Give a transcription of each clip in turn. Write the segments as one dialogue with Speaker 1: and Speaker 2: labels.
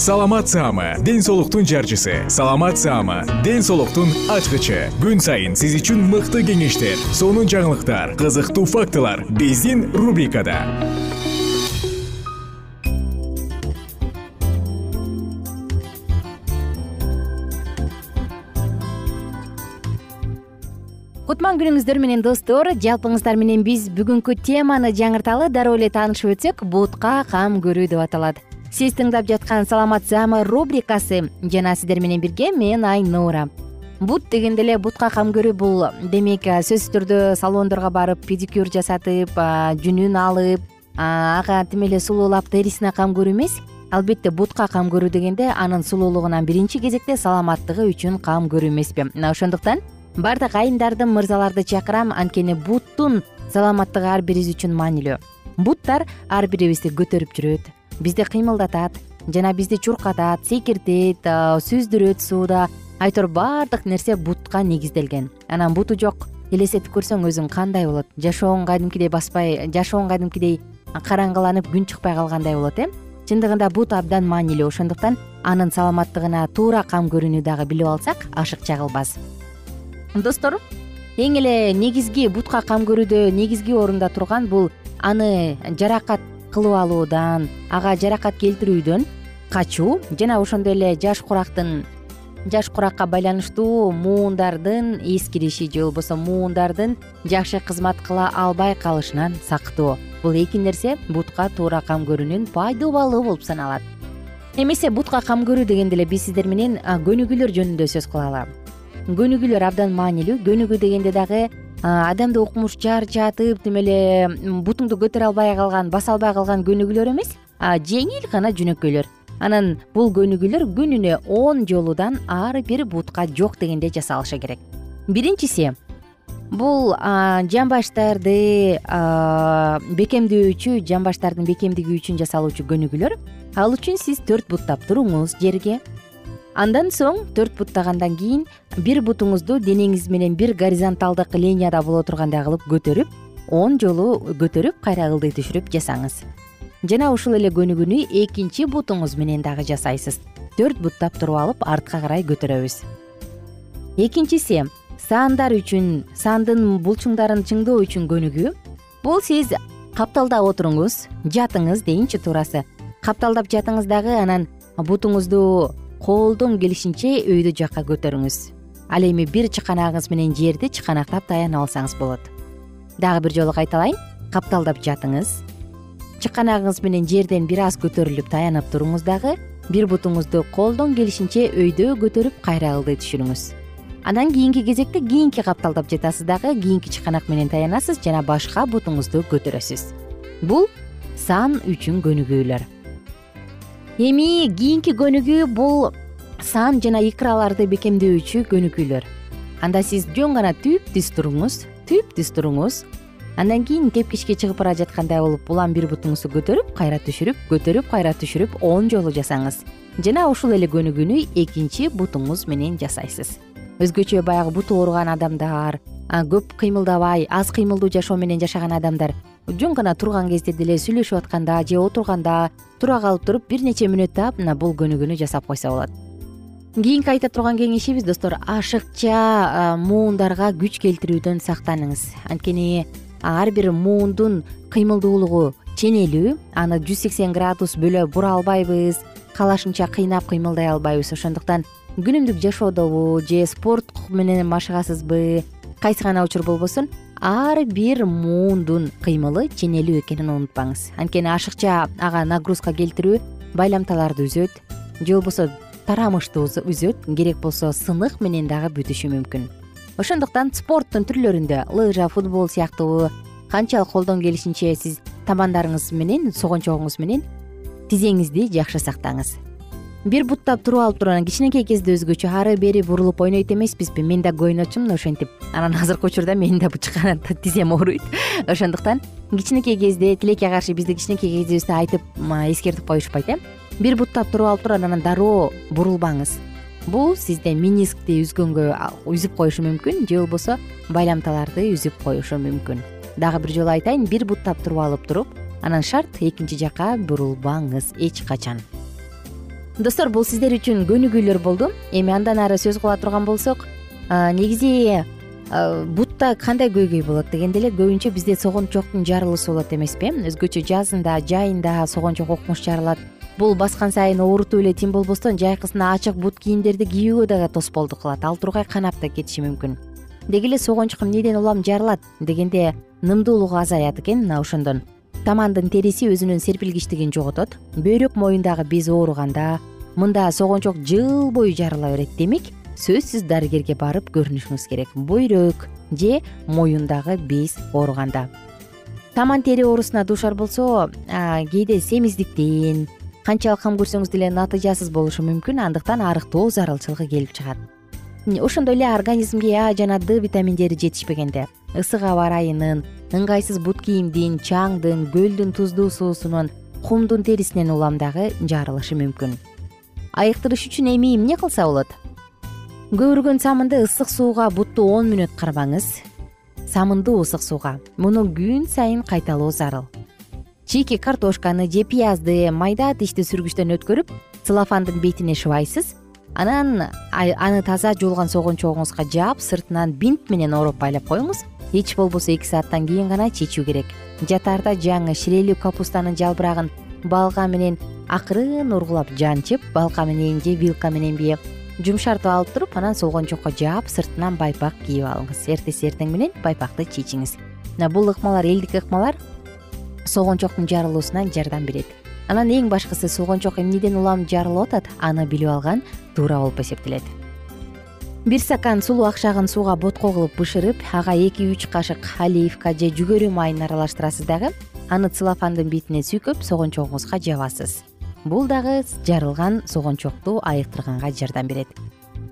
Speaker 1: саламат саама ден соолуктун жарчысы. Саламат саама ден соолуктун ачкычы. Күн сайын сиз үчүн мыкты кеңештер сонун жаңылыктар кызыктуу фактылар биздин рубрикада.
Speaker 2: Кутман күнүңүздөр менен достор жалпыңыздар менен биз бүгүнкү теманы жаңырталы дароо эле таанышып өтсөк бутка кам көрүү деп аталат сиз тыңдап жаткан саламат саама рубрикасы жана сиздер менен бирге мен айнура. Бут дегенде эле бутка кам көрүү бул. Демек сөзсүз түрдө салондорго барып педикюр жасатып жүнүн алып ага тим эле сулуулап терисине кам көрүү эмес. Албетте бутка кам көрүү дегенде анын сулуулугунан биринчи кезекте саламаттыгы үчүн кам көрүү эмеспи. Мына ошондуктан баардык айымдарды мырзаларды чакырам. Анткени буттун саламаттыгы ар бирибиз үчүн маанилүү. Буттар ар бирибизди көтөрүп жүрөт бизди кыймылдатат жана бизди чуркатат секиртет сүздүрөт сууда. Айтор баардык нерсе бутка негизделген. Анан буту жок. Элестетип көрсөң өзүң кандай болот? Жашооң кадимкидей баспай жашооң кадимкидей караңгыланып күн чыкпай калгандай болот э? Чындыгында бут абдан маанилүү. Ошондуктан анын саламаттыгына туура кам көрүүнү дагы билип алсак ашыкча кылбас достор эң эле негизги бутка кам көрүүдө негизги орунда турган бул аны жаракат кылып алуудан ага жаракат келтирүүдөн качуу жана ошондой эле жаш курактын жаш куракка байланыштуу муундардын эскириши же болбосо муундардын жакшы кызмат кыла албай калышынан сактоо. Бул эки нерсе бутка туура кам көрүүнүн пайдубалы болуп саналат. Эмесе бутка кам көрүү дегенде эле биз сиздер менен көнүгүүлөр жөнүндө сөз кылалы көнүгүүлөр абдан маанилүү көнүгүү дегенде дагы адамды укмуш чарчатып тим эле бутуңду көтөрө албай калган баса албай калган көнүгүүлөр эмес жеңил гана жөнөкөйлөр. Анан бул көнүгүүлөр күнүнө он жолудан ар бир бутка жок дегенде жасалышы керек. Биринчиси бул жамбаштарды бекемдөөчү жамбаштардын бекемдиги үчүн жасалуучу көнүгүүлөр ал үчүн сиз төрт буттап туруңуз жерге андан соң төрт буттагандан кийин бир бутуңузду денеңиз менен бир горизонталдык линияда боло тургандай кылып көтөрүп он жолу көтөрүп кайра ылдый түшүрүп жасаңыз. Жана ушул эле көнүгүүнү экинчи бутуңуз менен дагы жасайсыз. Төрт буттап туруп алып артка карай көтөрөбүз. Экинчиси саандар үчүн саандын булчуңдарын чыңдоо үчүн көнүгүү. Бул сиз капталдап отуруңуз жатыңыз дейинчи туурасы. Капталдап жатыңыз дагы анан бутуңузду колдон келишинче өйдө жакка көтөрүңүз. Ал эми бир чыканагыңыз менен жерди чыканактап таянып алсаңыз болот. Дагы бир жолу кайталайын капталдап жатыңыз. Чыканагыңыз менен жерден бир аз көтөрүлүп таянып туруңуз дагы бир бутуңузду колдон келишинче өйдө көтөрүп кайра ылдый түшүрүңүз. Андан кийинки кезекте кийинки капталдап жатасыз дагы кийинки чыканак менен таянасыз жана башка бутуңузду көтөрөсүз. Бул сан үчүн көнүгүүлөр эми кийинки көнүгүү бул сан жана икраларды бекемдөөчү көнүгүүлөр. Анда сиз жөн гана түп түз туруңуз түп түз туруңуз андан кийин тепкичке чыгып бара жаткандай болуп улам бир бутуңузду көтөрүп кайра түшүрүп көтөрүп кайра түшүрүп он жолу жасаңыз. Жана ушул эле көнүгүүнү экинчи бутуңуз менен жасайсыз. Өзгөчө баягы буту ооруган адамдар көп кыймылдабай аз кыймылдуу жашоо менен жашаган адамдар жөн гана турган кезде деле сүйлөшүп атканда же отурганда тура калып туруп бир нече мүнөттөп мына бул көнүгүүнү жасап койсо болот. Кийинки айта турган кеңешибиз достор ашыкча муундарга күч келтирүүдөн сактаныңыз. Анткени ар бир муундун кыймылдуулугу ченелүү аны жүз сексен градус бөлө бура албайбыз каалашынча кыйнап кыймылдай албайбыз. Ошондуктан күнүмдүк жашоодобу же спорт менен машыгасызбы кайсы гана учур болбосун ар бир муундун кыймылы ченелүү экенин унутпаңыз. Анткени ашыкча ага нагрузка келтирүү байламталарды үзөт же болбосо тарамышты үзөт керек болсо сынык менен дагы бүтүшү мүмкүн. Ошондуктан спорттун түрлөрүндө лыжа футбол сыяктуу канчалык колдон келишинче сиз табандарыңыз менен согончогуңуз менен тизеңизди жакшы сактаңыз бир буттап туруп алып туруп анан кичинекей кезде өзгөчө ары бери бурулуп ойнойт эмеспизби. Мен дагы ойночумун ошентип анан азыркы учурда менин да тизем ооруйт. Ошондуктан кичинекей кезде тилекке каршы бизди кичинекей кезибизде айтып эскертип коюшпайт э. Бир буттап туруп алып туруп анан дароо бурулбаңыз. Бул сизде минискти үзгөнгө үзүп коюшу мүмкүн же болбосо байламталарды үзүп коюшу мүмкүн. Дагы бир жолу айтайын бир буттап туруп алып туруп анан шарт экинчи жака бурулбаңыз эч качан достор бул сиздер үчүн көнүгүүлөр болду. Эми андан ары сөз кыла турган болсок негизи бутта кандай көйгөй болот дегенде эле көбүнчө бизде согончоктун жарылуусу болот эмеспи өзгөчө жазында жайында согончок окмуш жарылат бул баскан сайын оорутуп эле тим болбостон жайкысына ачык бут кийимдерди кийүүгө дагы тосполдук кылат. Ал тургай канап да кетиши мүмкүн. Деги эле согончок эмнеден улам жарылат дегенде нымдуулугу азаят экен мына ошондон тамандын териси өзүнүн серпилгичтигин жоготот. Бөйрөк моюндагы без ооруганда мында согончок жыл бою жарыла берет демек сөзсүз дарыгерге барып көрүнүшүңүз керек. Бөйрөк же моюндагы без ооруганда. Таман тери оорусуна дуушар болсо кээде семиздиктен канчалык кам көрсөңүз деле натыйжасыз болушу мүмкүн. Андыктан арыктоо зарылчылыгы келип чыгат ошондой эле организмге а жана д витаминдери жетишпегенде. Ысык аба ырайынын ыңгайсыз бут кийимдин чаңдын көлдүн туздуу суусунун кумдун терисинен улам дагы жарылышы мүмкүн. Айыктырыш үчүн эми эмне кылса болот? Көбүргөн самынды ысык сууга бутту он мүнөт кармаңыз. Самындуу ысык сууга. Муну күн сайын кайталоо зарыл. Чийки картошканы же пиязды майда тиштүү сүргүчтөн өткөрүп целлофандын бетине шыбайсыз анан аны таза жуулган согончогуңузга жаап сыртынан бинт менен ороп байлап коюңуз. Эч болбосо эки сааттан кийин гана чечүү керек. Жатаарда жаңы ширелүү капустанын жалбырагын балка менен акырын ургулап жанчып балка менен же вилка мененби жумшартып алып туруп анан согончокко жаап сыртынан байпак кийип алыңыз. Эртеси эртең менен байпакты чечиңиз. Бул ыкмалар элдик ыкмалар согончоктун жарылуусуна жардам берет анан эң башкысы согончок эмнеден улам жарылып атат аны билип алган туура болуп эсептелет. Бир стакан сулуу акшагын сууга ботко кылып бышырып ага эки үч кашык оливка же жүгөрү майын аралаштырасыз дагы аны целлофандын бетине сүйкөп согончогуңузга жабасыз. Бул дагы жарылган согончокту айыктырганга жардам берет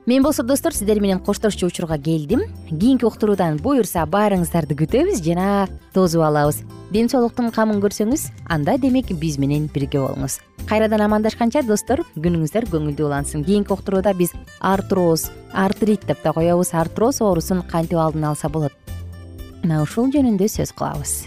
Speaker 2: мен болсо достор сиздер менен коштошчу учурга келдим. Кийинки уктуруудан буюрса баарыңыздарды күтөбүз жана тосуп алабыз. Ден соолуктун камын көрсөңүз анда демек биз менен бирге болуңуз. Кайрадан амандашканча достор күнүңүздөр көңүлдүү улансын. Кийинки уктурууда биз артроз артрит деп да коебуз артроз оорусун кантип алдын алса болот? Мына ушул жөнүндө сөз кылабыз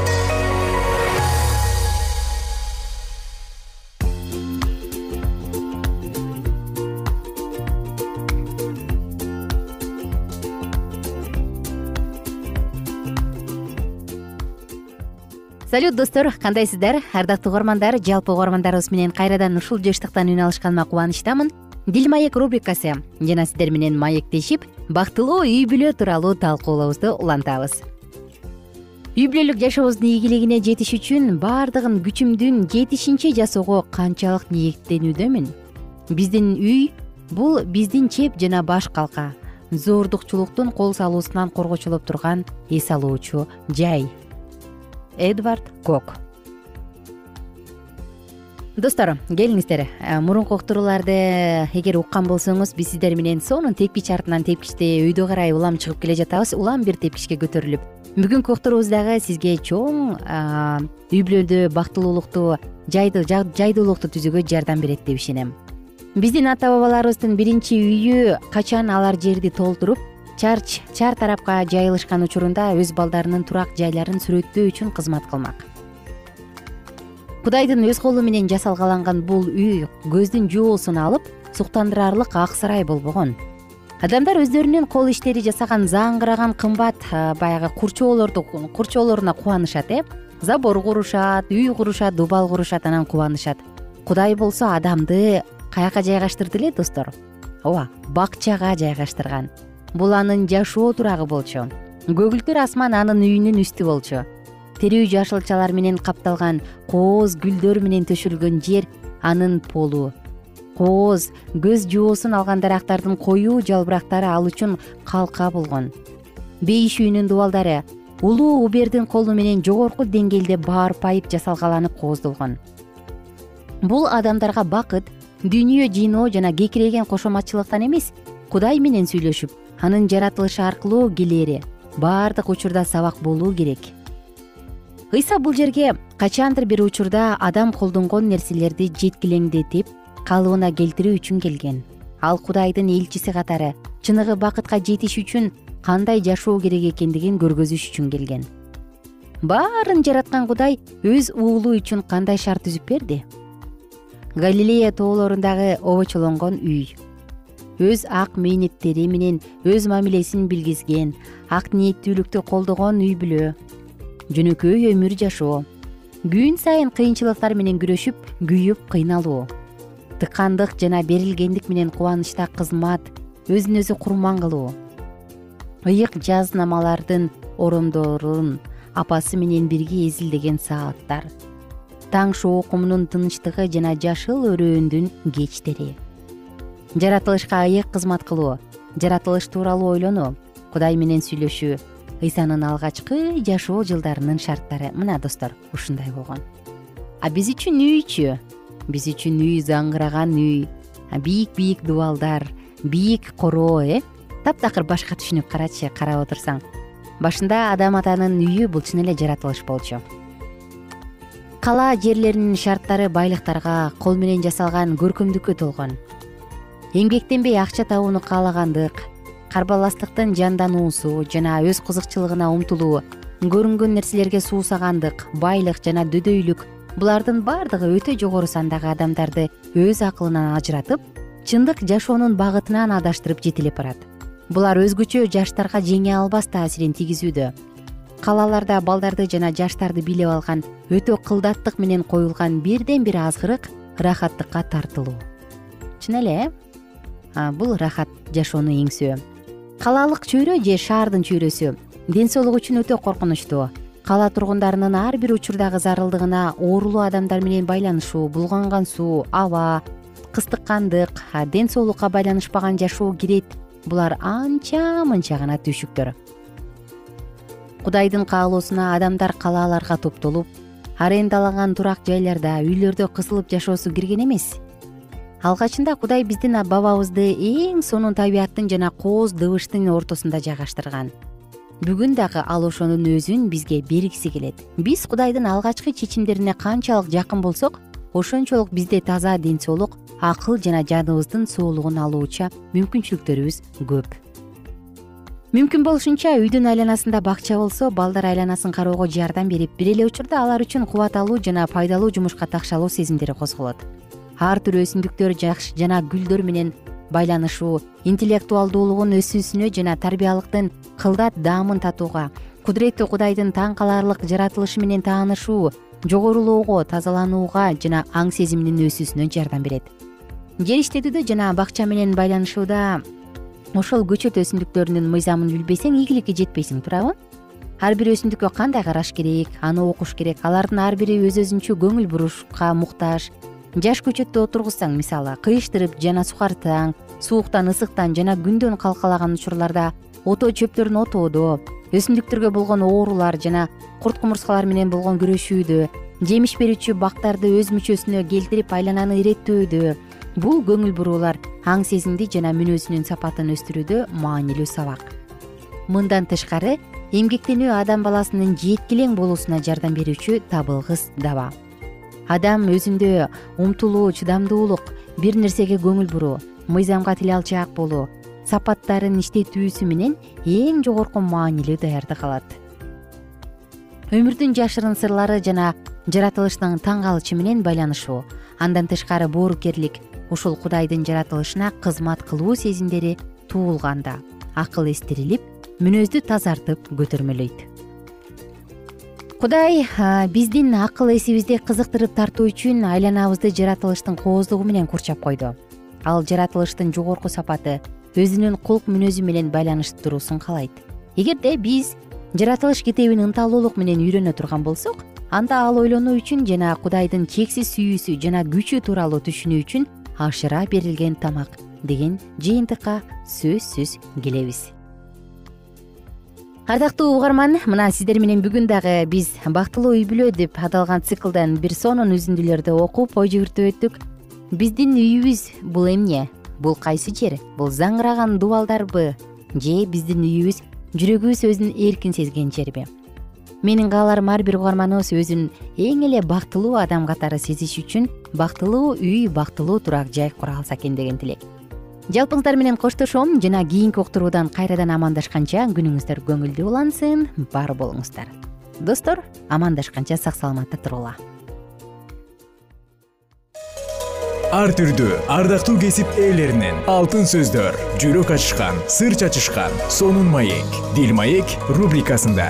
Speaker 2: салют достор. Кандайсыздар? Ардактуу угармандар жалпы угармандарыбыз менен кайрадан ушул жыштыктан үн алышканыма кубанычтамын. Дил маек рубрикасы. Жана сиздер менен маектешип бактылуу үй бүлө тууралуу талкуулообузду улантабыз. Үй бүлөлүк жашообуздун ийгилигине жетиш үчүн баардыгын күчүмдүн жетишинче жасоого канчалык ниеттенүүдөмүн. Биздин үй бул биздин чеп жана баш калка. Зордукчулуктун кол салуусунан коргочулуп турган эс алуучу жай эдвард кок. Достор келиңиздер. Э, мурунку уктурууларды эгер уккан болсоңуз биз сиздер менен сонун тепкич артынан тепкичте өйдө карай улам чыгып келе жатабыз. Улам бир тепкичке көтөрүлүп. Бүгүнкү уктуруубуз дагы сизге чоң үй бүлөдө бактылуулукту жайдуулукту түзүүгө жардам берет деп ишенем. Биздин ата бабаларыбыздын биринчи үйү качан алар жерди толтуруп чар тарапка жайылышкан учурунда өз балдарынын турак жайларын сүрөттөө үчүн кызмат кылмак. Кудайдын өз колу менен жасалгаланган бул үй көздүн жоосун алып суктандырарлык ак сарай болбогон. Адамдар өздөрүнүн кол иштери жасаган заңгыраган кымбат баягы курчоолорду курчоолоруна кубанышат э? Забор курушат үй курушат дубал курушат анан кубанышат. Кудай болсо адамды каяка жайгаштырды эле достор? Ооба бакчага жайгаштырган бул анын жашоо турагы болчу. Көгүлтүр асман анын үйүнүн үстү болчу. Тирүү жашылчалар менен капталган кооз гүлдөр менен төшөлгөн жер анын полу. Кооз көз жоосун алган дарактардын коюу жалбырактары ал үчүн калка болгон. Бейиш үйүнүн дубалдары улуу убердин колу менен жогорку деңгээлде баарпайып жасалгаланып кооздолгон. Бул адамдарга бакыт дүйнө жыйноо жана кекирейген кошоматчылыктан эмес кудай менен сүйлөшүп анын жаратылышы аркылуу келери баардык учурда сабак болуу керек. Ыйса бул жерге качандыр бир учурда адам колдонгон нерселерди жеткилеңдетип калыбына келтирүү үчүн келген. Ал кудайдын элчиси катары чыныгы бакытка жетиш үчүн кандай жашоо керек экендигин көргөзүш үчүн келген. Баарын жараткан кудай өз уулу үчүн кандай шарт түзүп берди? Галилея тоолорундагы обочолонгон үй өз ак мээнеттери менен өз мамилесин билгизген ак ниеттүүлүктү колдогон үй бүлө. Жөнөкөй өмүр жашоо. Күн сайын кыйынчылыктар менен күрөшүп күйүп кыйналуу. Тыкандык жана берилгендик менен кубанычта кызмат өзүн өзү курман кылуу. Ыйык жазнамалардын оромдорун апасы менен бирге эзилдеген сааттар. Таң шоокумунун тынычтыгы жана жашыл өрөөндүн кечтери жаратылышка ыйык кызмат кылуу. Жаратылыш тууралуу ойлонуу. Кудай менен сүйлөшүү ыйсанын алгачкы жашоо жылдарынын шарттары. Мына достор ушундай болгон. А биз үчүн үйчү биз үчүн үй заңгыраган үй бийик бийик дубалдар бийик короо э? Таптакыр башка түшүнүп карачы карап отурсаң. Башында адам атанын үйү бул чын эле жаратылыш болчу. Кала жерлеринин шарттары байлыктарга кол менен жасалган көркөмдүккө толгон эмгектенбей акча табууну каалагандык. Карбаластыктын жандануусу жана өз кызыкчылыгына умтулуу көрүнгөн нерселерге суусагандык байлык жана дөдөйлүк булардын баардыгы өтө жогору сандагы адамдарды өз акылынан ажыратып чындык жашоонун багытынан адаштырып жетелеп барат. Булар өзгөчө жаштарга жеңе албас таасирин тийгизүүдө калаларда балдарды жана жаштарды бийлеп алган өтө кылдаттык менен коюлган бирден бир азгырык ырахаттыкка тартылуу. Чын эле э бул ырахат жашоону эңсөө калалык чөйрө же шаардын чөйрөсү. Ден соолук үчүн өтө коркунучтуу. Кала тургундарынын ар бир учурдагы зарылдыгына оорулуу адамдар менен байланышуу булганган суу аба кыстыккандык ден соолукка байланышпаган жашоо кирет. Булар анча мынча гана түйшүктөр. Кудайдын каалоосуна адамдар калааларга топтолуп арендаланган турак жайларда үйлөрдө кысылып жашоосу кирген эмес алгачында кудай биздин бабабызды эң сонун табияттын жана кооз дыбыштын ортосунда жайгаштырган. Бүгүн дагы ал ошонун өзүн бизге бергиси келет. Биз кудайдын алгачкы чечимдерине канчалык жакын болсок ошончолук бизде таза ден соолук акыл жана жаныбыздын соолугун алууча мүмкүнчүлүктөрүбүз көп. Мүмкүн болушунча үйдүн айланасында бакча болсо балдар айланасын кароого жардам берип бир эле учурда алар үчүн кубат алуу жана пайдалуу жумушка такшалоо сезимдери козголот ар түрү өсүмдүктөр жана гүлдөр менен байланышуу интеллектуалдуулугун өсүүсүнө жана тарбиялыктын кылдат даамын татууга кудуреттүү кудайдын таң каларлык жаратылышы менен таанышуу жогорулоого тазаланууга жана аң сезиминин өсүүсүнө жардам берет. Жер иштетүүдө жана бакча менен байланышууда ошол көчөт өсүмдүктөрүнүн мыйзамын билбесең ийгиликке жетпейсиң туурабы. Ар бир өсүмдүккө кандай караш керек аны окуш керек алардын ар бири өз өзүнчө көңүл бурушка муктаж жаш көчөттү отургузсаң мисалы кыйыштырып жана сукартсаң сууктан ысыктан жана күндөн калкалаган учурларда ото чөптөрүн отоодо. Өсүмдүктөргө болгон оорулар жана курт кумурскалар менен болгон күрөшүүдө жемиш берүүчү бактарды өз мүчөсүнө келтирип айлананы иреттөөдө бул көңүл буруулар аң сезимди жана мүнөзүнүн сапатын өстүрүүдө маанилүү сабак. Мындан тышкары эмгектенүү адам баласынын жеткилең болуусуна жардам берүүчү табылгыс даба адам өзүндө умтулуу чыдамдуулук бир нерсеге көңүл буруу мыйзамга тил алчаак болуу сапаттарын иштетүүсү менен эң жогорку маанилүү даярдык алат өмүрдүн жашырын сырлары жана жаратылыштын таң калычы менен байланышуу андан тышкары боорукерлик ушул кудайдын жаратылышына кызмат кылуу сезимдери туулганда акыл эстирилип мүнөздү тазартып көтөрмөлөйт кудай биздин акыл эсибизди кызыктырып тартуу үчүн айланабызды жаратылыштын кооздугу менен курчап койду. Ал жаратылыштын жогорку сапаты өзүнүн кулк мүнөзү менен байланыштыруусун каалайт эгерде биз жаратылыш китебин ынталуулук менен үйрөнө турган болсок анда ал ойлонуу үчүн жана кудайдын чексиз сүйүүсү жана күчү тууралуу түшүнүү үчүн ашыра берилген тамак деген жыйынтыкка сөзсүз келебиз ардактуу угарман мына сиздер менен бүгүн дагы биз бактылуу үй бүлө деп аталган циклдан бир сонун үзүндүлөрдү окуп ой жүгүртүп өттүк. Биздин үйүбүз бул эмне? Бул кайсы жер? Бул заңыраган дубалдарбы? Же биздин үйүбүз жүрөгүбүз өзүн эркин сезген жерби менин кааларым ар бир угарманыбыз өзүн эң эле бактылуу адам катары сезиш үчүн бактылуу үй бактылуу турак жай кура алса экен деген тилек жалпыңыздар менен коштошом жана кийинки уктуруудан кайрадан амандашканча күнүңүздөр көңүлдүү улансын бар болуңуздар. Достор амандашканча сак саламатта тургула
Speaker 1: ар түрдүү ардактуу кесип ээлеринен алтын сөздөр жүрөк ачышкан сыр чачышкан сонун маек дил маек рубрикасында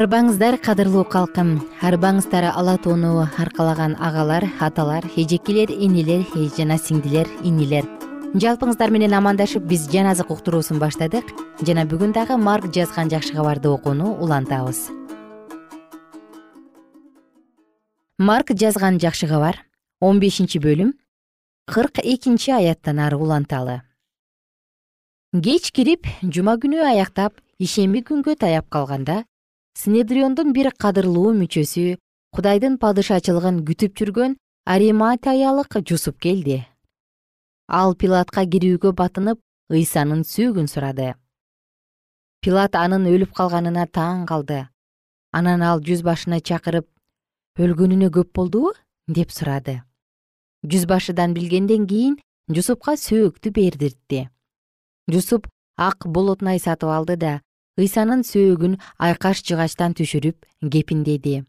Speaker 2: арбаңыздар кадырлуу калкым. Арбаңыздар ала тоону аркалаган агалар аталар эжекелер энелер жана сиңдилер инилер. Жалпыңыздар менен амандашып биз жаназык уктуруусун баштадык. Жана бүгүн дагы марк жазган жакшы кабарды окууну улантабыз. Марк жазган жакшы кабар он бешинчи бөлүм кырк экинчи аяттан ары уланталы. Кеч кирип жума күнү аяктап ишемби күнгө таяп калганда снедриондун бир кадырлуу мүчөсү кудайдын падышачылыгын күтүп жүргөн ариматаялык жусуп келди. Ал пилатка кирүүгө батынып ыйсанын сөөгүн сурады. Пилат анын өлүп калганына таң калды. Анан ал жүз башына чакырып өлгөнүнө көп болдубу? деп сурады. Жүз башыдан билгенден кийин жусупка сөөктү бердиртти. Жусуп ак болотнай сатып алды да ыйсанын сөөгүн айкаш жыгачтан түшүрүп кепиндеди.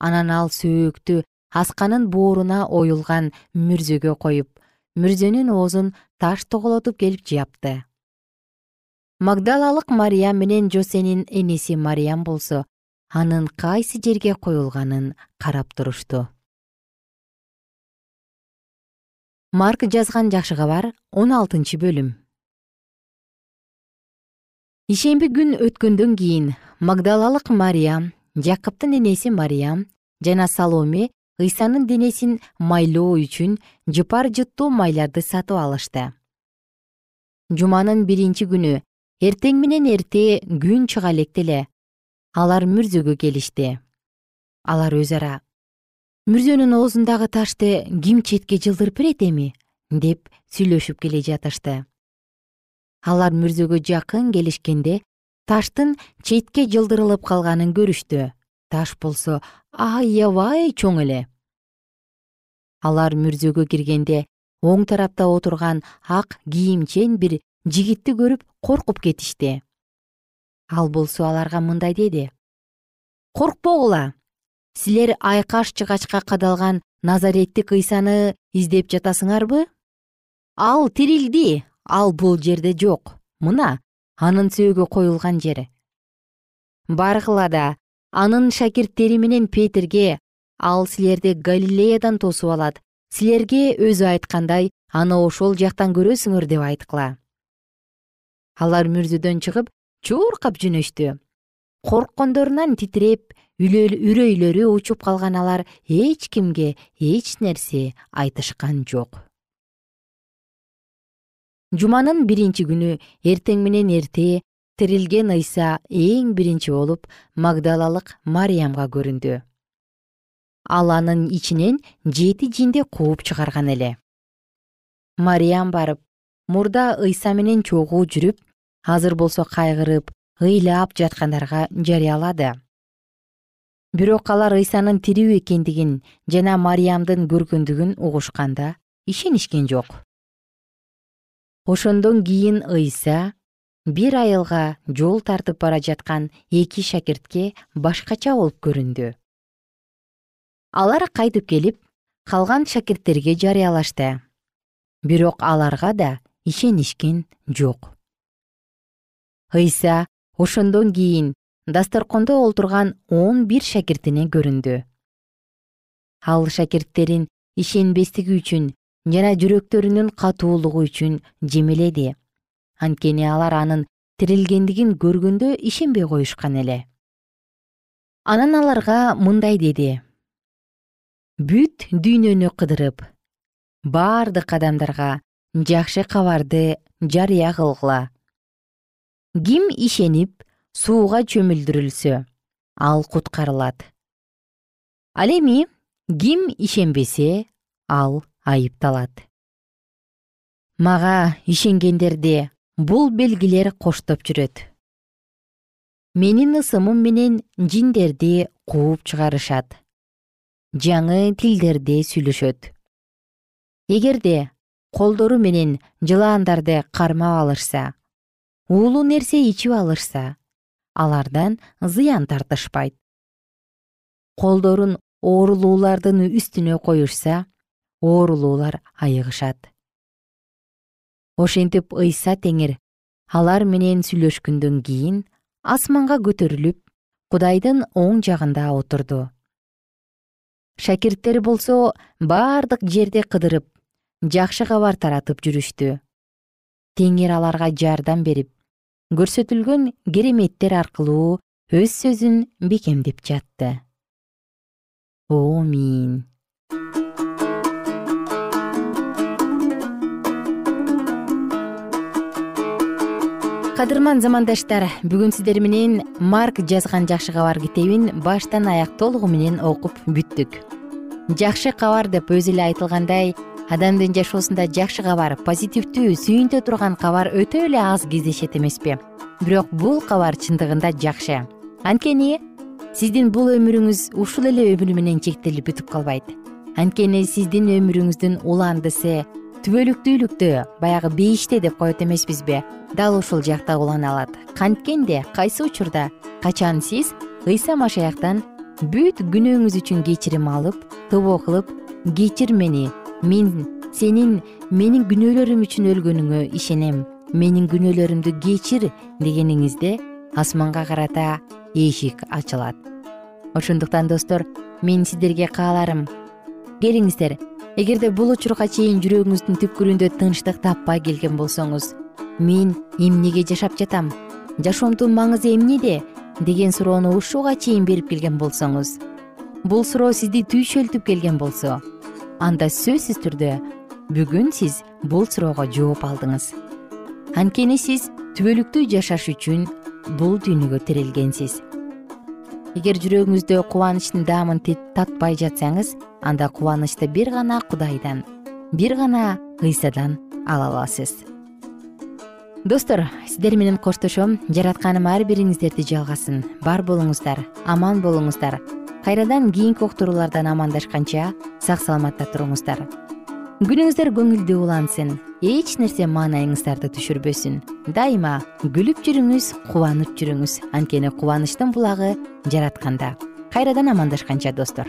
Speaker 2: Анан ал сөөктү асканын бооруна оюлган мүрзөгө коюп мүрзөнүн оозун таш тоголотуп келип жапты магдалалык мариям менен жосенин энеси мариям болсо анын кайсы жерге коюлганын карап турушту марк жазган жакшы кабар он алтынчы бөлүм ишемби күн өткөндөн кийин магдалалык мариям жакыптын энеси мариям жана саломе ыйсанын денесин майлоо үчүн жыпар жыттуу майларды сатып алышты. Жуманын биринчи күнү эртең менен эрте күн чыга электе эле алар мүрзөгө келишти. Алар өз ара мүрзөнүн оозундагы ташты ким четке жылдырып берет эми? деп сүйлөшүп келе жатышты алар мүрзөгө жакын келишкенде таштын четке жылдырылып калганын көрүштү. Таш болсо аябай чоң эле. Алар мүрзөгө киргенде оң тарапта отурган ак кийимчен бир жигитти көрүп коркуп кетишти. Ал болсо аларга мындай деди. Коркпогула! Силер айкаш жыгачка кадалган назареттик ыйсаны издеп жатасыңарбы? Ал тирилди ал бул жерде жок. Мына анын сөөгү коюлган жер баргыла да анын шакирттери менен петирге ал силерди галилеядан тосуп алат. Силерге өзү айткандай аны ошол жактан көрөсүңөр деп айткыла. Алар мүрзөдөн чыгып чуркап жөнөштү. Корккондорунан титиреп үрөйлөрү учуп калган алар эч кимге эч нерсе айтышкан жок жуманын биринчи күнү эртең менен эрте тирилген ыйса эң биринчи болуп магдалалык мариямга көрүндү. Ал анын ичинен жети жинди кууп чыгарган эле. Мариям барып мурда ыйса менен чогуу жүрүп азыр болсо кайгырып ыйлап жаткандарга жарыялады. Бирок алар ыйсанын тирүү экендигин жана мариямдын көргөндүгүн угушканда ишенишкен жок ошондон кийин ыйса бир айылга жол тартып бара жаткан эки шакиртке башкача болуп көрүндү. Алар кайтып келип калган шакирттерге жарыялашты. Бирок аларга да ишенишкен жок. Ыйса ошондон кийин дасторкондо олтурган он бир шакиртине көрүндү. Ал шакирттерин ишенбестиги үчүн жана жүрөктөрүнүн катуулугу үчүн жемеледи. Анткени алар анын тирилгендигин көргөндө ишенбей коюшкан эле. Анан аларга мындай деди. Бүт дүйнөнү кыдырып бардык адамдарга жакшы кабарды жарыя кылгыла. Ким ишенип сууга чөмүлдүрүлсө ал куткарылат. Ал эми ким ишенбесе ал айыпталат. Мага ишенгендерди бул белгилер коштоп жүрөт. Менин ысымым менен жиндерди кууп чыгарышат. Жаңы тилдерде сүйлөшөт. Эгерде колдору менен жылаандарды кармап алышса уулуу нерсе ичип алышса алардан зыян тартышпайт. Колдорун оорулуулардын үстүнө коюшса оорулуулар айыгышат. Ошентип ыйса теңир алар менен сүйлөшкөндөн кийин асманга көтөрүлүп кудайдын оң жагында отурду. Шакирттери болсо бардык жерди кыдырып жакшы кабар таратып жүрүштү. Теңир аларга жардам берип көрсөтүлгөн кереметтер аркылуу өз сөзүн бекемдеп жатты. Омин кадырман замандаштар бүгүн сиздер менен марк жазган жакшы кабар китебин баштан аяк толугу менен окуп бүттүк. Жакшы кабар деп өзү эле айтылгандай адамдын жашоосунда жакшы кабар позитивдүү сүйүнтө турган кабар өтө эле аз кездешет эмеспи. Бирок бул кабар чындыгында жакшы. Анткени сиздин бул өмүрүңүз ушул эле өмүр менен чектелип бүтүп калбайт. Анткени сиздин өмүрүңүздүн уландысы түбөлүктүүлүктө баягы бейиште деп коет эмеспизби дал ушул жакта улана алат. Канткенде кайсы учурда? Качан сиз ыйса машаяктан бүт күнөөңүз үчүн кечирим алып тобо кылып кечир мени. Мен сенин менин күнөөлөрүм үчүн өлгөнүңө ишенем. Менин күнөөлөрүмдү кечир дегениңизде асманга карата эшик ачылат. Ошондуктан достор мен сиздерге кааларым. Келиңиздер. Эгерде бул учурга чейин жүрөгүңүздүн түпкүрүндө тынчтык таппай келген болсоңуз мен эмнеге жашап жатам? Жашоомдун маңызы эмнеде деген суроону ушуга чейин берип келген болсоңуз. Бул суроо сизди түйшөлтүп келген болсо анда сөзсүз түрдө бүгүн сиз бул суроого жооп алдыңыз. Анткени сиз түбөлүктүү жашаш үчүн бул дүйнөгө тирелгенсиз. Эгер жүрөгүңүздө кубанычтын даамын татпай жатсаңыз анда кубанычты бир гана кудайдан бир гана ыйсадан ала аласыз достор сиздер менен коштошом. Жаратканым ар бириңиздерди жалгасын. Бар болуңуздар аман болуңуздар. Кайрадан кийинки уктуруулардан амандашканча сак саламатта туруңуздар. Күнүңүздөр көңүлдүү улансын. Эч нерсе маанайыңыздарды түшүрбөсүн. Дайыма күлүп жүрүңүз кубанып жүрүңүз. Анткени кубанычтын булагы жаратканда. Кайрадан амандашканча достор